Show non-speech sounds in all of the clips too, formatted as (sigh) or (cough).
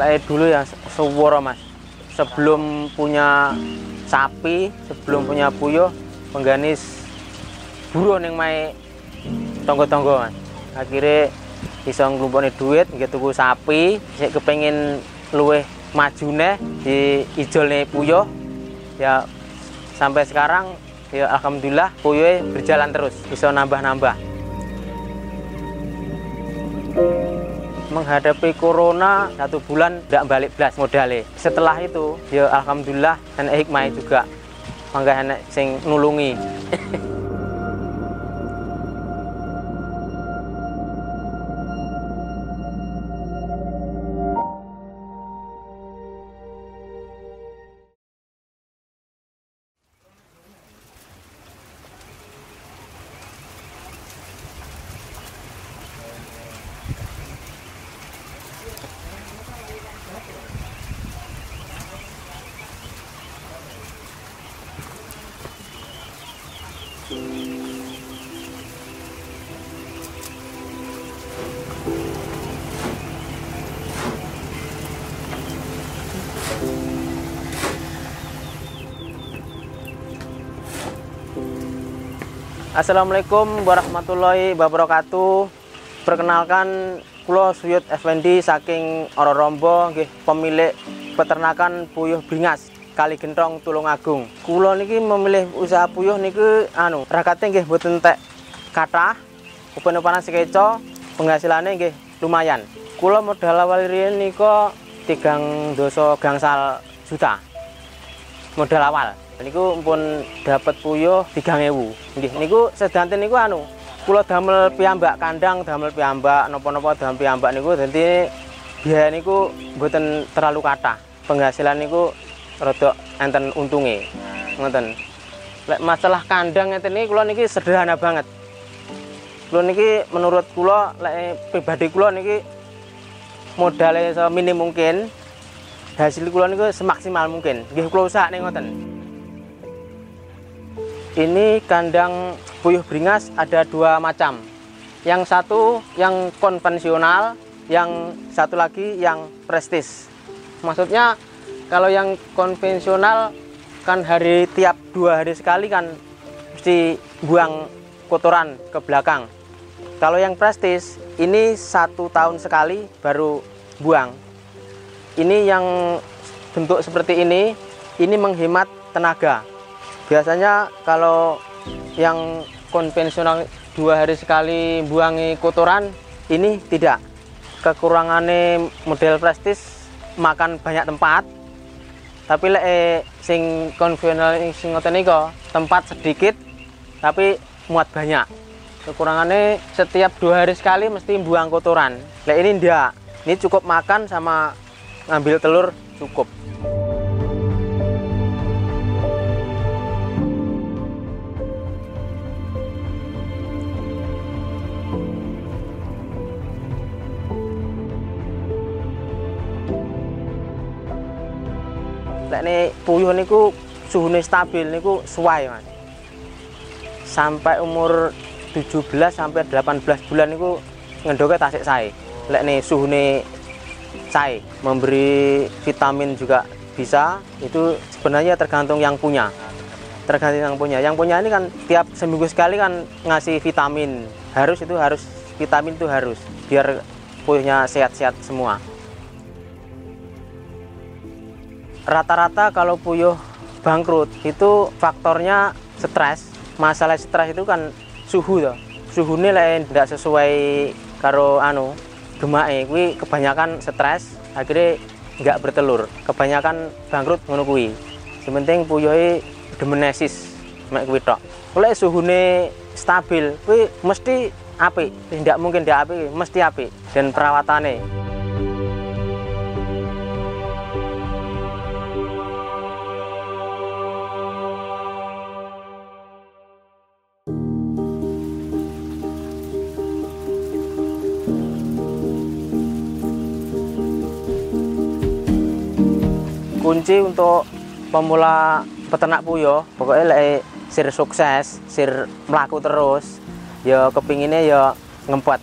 Lek dulu ya suworo mas. Sebelum punya sapi, sebelum punya puyuh, pengganis buruh ning mae tonggo-tonggo mas. Akhirnya bisa nglumpukne duit nggih tuku sapi, sik kepengin luweh majune di ijolne puyuh ya sampai sekarang ya alhamdulillah puyuh berjalan terus bisa nambah-nambah menghadapi corona satu bulan tidak balik belas modalnya. Setelah itu ya alhamdulillah dan hikmah juga. Mangga enek sing nulungi (laughs) Assalamualaikum warahmatullahi wabarakatuh. Perkenalkan kula Suyut Effendi saking Ororombo nggih pemilik peternakan puyuh Bringas Kali Gentong Tulungagung. Kula niki memilih usaha puyuh niki anu rakate nggih mboten entek kathah. Upan-upanan sekeco penghasilannya nggih lumayan. Kula modal awal riyen nika tigang doso gangsal juta. Modal awal niku pun dapat puyuh 3000 nggih niku sedanten niku anu kula damel piyambak kandang damel piyambak napa-napa damel piyambak niku dadi biaya niku mboten terlalu kathah. Penghasilan niku rada enten untunge. Ngoten. Lek masalah kandang ngeten niki kula niki sederhana banget. Kula niki menurut kula lek pribadi kula niki modalnya seminim mungkin hasil kula niku semaksimal mungkin. Nggih kula usahane ngoten ini kandang puyuh beringas ada dua macam. Yang satu yang konvensional, yang satu lagi yang prestis. Maksudnya kalau yang konvensional kan hari tiap dua hari sekali kan mesti buang kotoran ke belakang. Kalau yang prestis ini satu tahun sekali baru buang. Ini yang bentuk seperti ini, ini menghemat tenaga biasanya kalau yang konvensional dua hari sekali buangi kotoran ini tidak. Kekurangannya model prestis makan banyak tempat. Tapi lek eh, sing konvensional sing ngoten tempat sedikit tapi muat banyak. Kekurangannya setiap dua hari sekali mesti buang kotoran. Lek ini enggak ini cukup makan sama ngambil telur cukup ini puyuh niku suhunya stabil niku suai mas. Sampai umur 17 sampai 18 bulan niku ngendoke tasik saya lek ini suhunya saya memberi vitamin juga bisa itu sebenarnya tergantung yang punya. Tergantung yang punya. Yang punya ini kan tiap seminggu sekali kan ngasih vitamin. Harus itu harus vitamin itu harus biar puyuhnya sehat-sehat semua rata-rata kalau puyuh bangkrut itu faktornya stres. Masalah stres itu kan suhu tuh suhu ini lain tidak sesuai karo anu gemake kuwi kebanyakan stres akhirnya nggak bertelur. Kebanyakan bangkrut ngono kuwi. Penting puyuhe demenesis mek kuwi tok. Oleh suhune stabil kuwi mesti apik. Tidak mungkin tidak apik mesti apik. Dan perawatannya kunci untuk pemula peternak puyuh pokoknya lek sir sukses sir melaku terus ya kepinginnya ya ngempet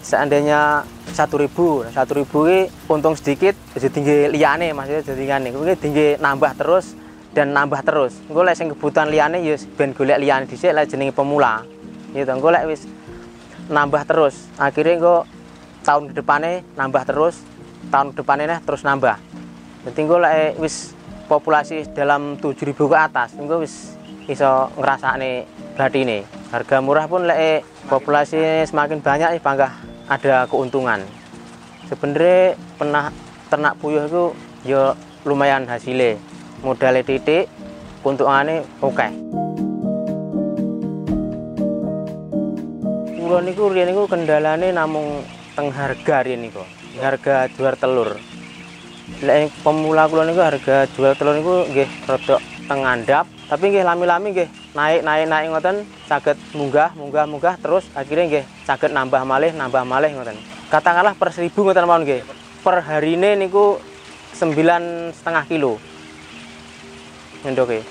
seandainya satu ribu satu ribu ini untung sedikit jadi tinggi liane maksudnya jadi kan ini tinggi nambah terus dan nambah terus. Gue lek sing kebutuhan liane ya ben golek liane dhisik lek jenenge pemula. Gitu gue lek wis nambah terus akhirnya gue tahun depannya nambah terus tahun depannya terus nambah jadi gue lek wis populasi dalam 7000 ke atas gue wis iso ngerasane ini harga murah pun lek populasi semakin banyak ya bangga ada keuntungan sebenarnya pernah ternak puyuh itu ya lumayan hasilnya modalnya titik keuntungannya oke okay. Kulon niku riyen niku kendalane namung teng harga riyen niku. Harga jual telur. Lek pemula kula niku harga jual telur niku nggih rada teng andap, tapi nggih lami-lami nggih naik naik naik ngoten saged munggah munggah munggah terus akhirnya nggih saged nambah malih nambah malih ngoten. Katakanlah per seribu ngoten mawon nggih per hari ini niku sembilan setengah kilo. Nyendoke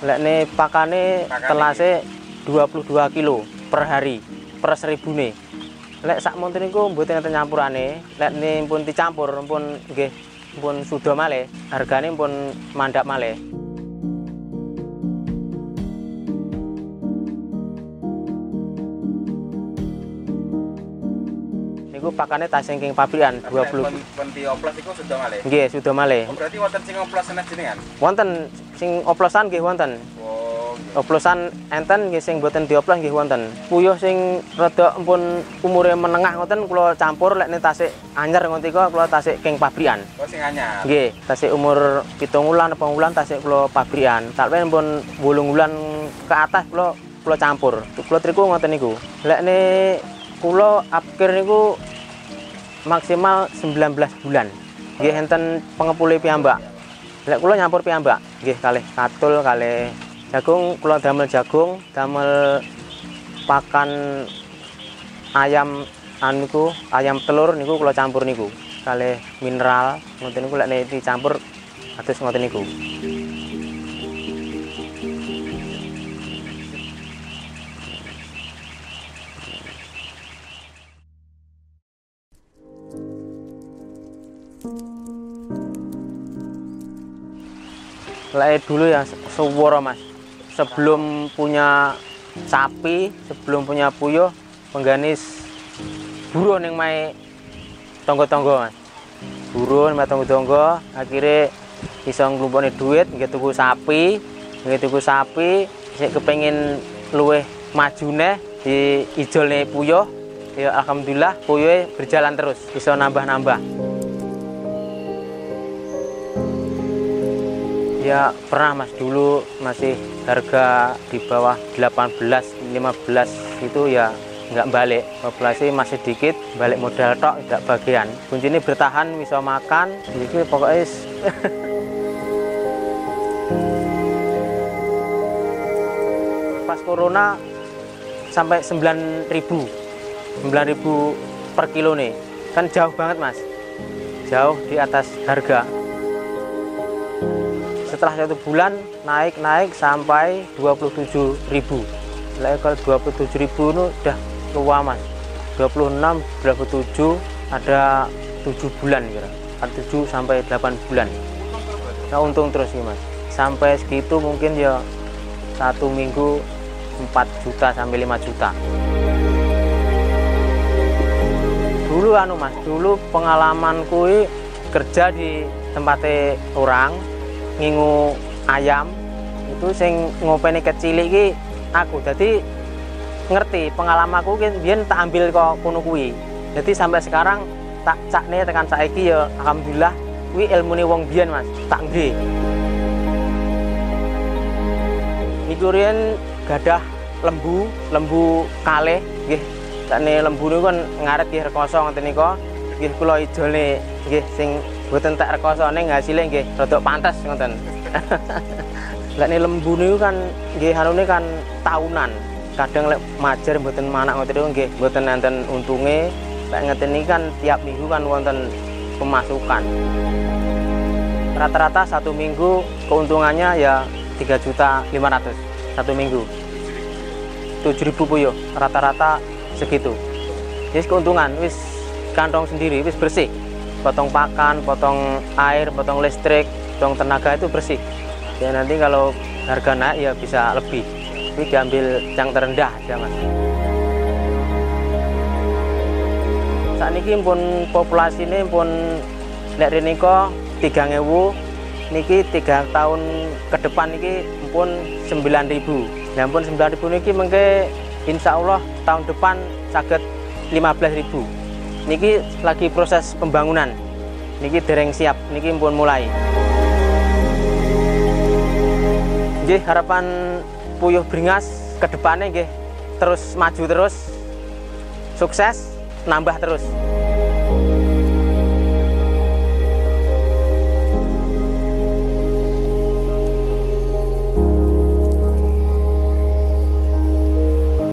lek ne pakane telase 22 kilo per hari per seribu nih lek sak monten niku mboten enten nyampurane lek pun dicampur pun nggih pun sudah malih hargane pun mandap malih niku pakane tasengking pabrikan 20 penti oplos iku sudah malih. Nggih, sudah malih. Oh, berarti wonten sing oplos jenengan? Wonten sing oplosan nggih wonten. Oplosan enten nggih sing boten dioplos nggih wonten. Puyuh sing rada pun umure menengah ngoten kula campur lek tasik anyar ngoten kula tasik king pabrikan. Oh, sing anyar. Nggih, tasik umur 7 wulan apa wulan tasik kula pabrikan. Sampeyan pun 8 wulan ke atas kula kula campur. Kula triku ngoten niku. Lek ne kula akhir niku maksimal 19 bulan. Nggih enten pengepule piyambak. Lek kula nyampur piyambak, nggih kalih katul kalih jagung kula damel jagung, damel pakan ayam anu ayam telur niku kula campur niku. Kalih mineral ngoten niku lek dicampur atus ngoten niku. Lek dulu ya suworo mas sebelum punya sapi sebelum punya puyuh pengganis buruh yang mai tonggo-tonggo mas. Buruh mai tonggo-tonggo akhirnya bisa nglumpukne duit nggih tuku sapi nggih tuku sapi sik kepengin luweh majune di ijolne puyuh. Ya alhamdulillah puyuh berjalan terus bisa nambah-nambah. Ya pernah mas dulu masih harga di bawah 18 15 itu ya nggak balik. Populasi masih dikit balik modal tok tidak bagian. Kunci ini bertahan bisa makan jadi pokoknya (laughs) pas corona sampai 9000 9000 per kilo nih. Kan jauh banget mas. Jauh di atas harga setelah satu bulan naik naik sampai 27.000 Lalu kalau 27.000 itu udah luar mas. 26 27 ada 7 bulan kira. Ada 7 sampai 8 bulan. Nah untung terus nih mas. Sampai segitu mungkin ya satu minggu 4 juta sampai 5 juta. Dulu anu mas dulu pengalamanku kerja di tempatnya orang ngingu ayam itu sing ngopeni kecil iki aku. Jadi ngerti pengalamanku kan biar tak ambil kok kuno kuwi. Jadi sampai sekarang tak cak nih tekan saiki ya alhamdulillah kuwi ilmu nih wong bian mas. Tak nggih. Niku gadah lembu lembu kalih nggih. Sakne lembu niku kan ngaret nggih rekoso ngoten nika nggih kula ijolne nggih sing Mboten tak rekosone ngasile nggih rada pantes ngoten. (laughs) Lek lembu niku kan nggih anune kan tahunan. Kadang lek majer mboten manak ngoten niku nggih mboten enten untunge. Lek ngeten iki kan tiap minggu kan wonten pemasukan. Rata-rata satu minggu keuntungannya ya 3 juta 500 satu minggu. 7000 puyuh rata-rata segitu. wis keuntungan wis kantong sendiri wis bersih potong pakan potong air potong listrik potong tenaga itu bersih. Ya nanti kalau harga naik ya bisa lebih. Ini diambil yang terendah aja mas. Saat ini pun populasi ini pun lek riniko tiga ngewu niki tiga tahun ke depan niki pun sembilan ribu. Ya pun sembilan ribu niki mengke insya Allah tahun depan sakit lima belas ribu niki lagi proses pembangunan. Niki dereng siap. Niki pun mulai. Nggih, harapan Puyuh Bringas ke depannya terus maju terus. Sukses nambah terus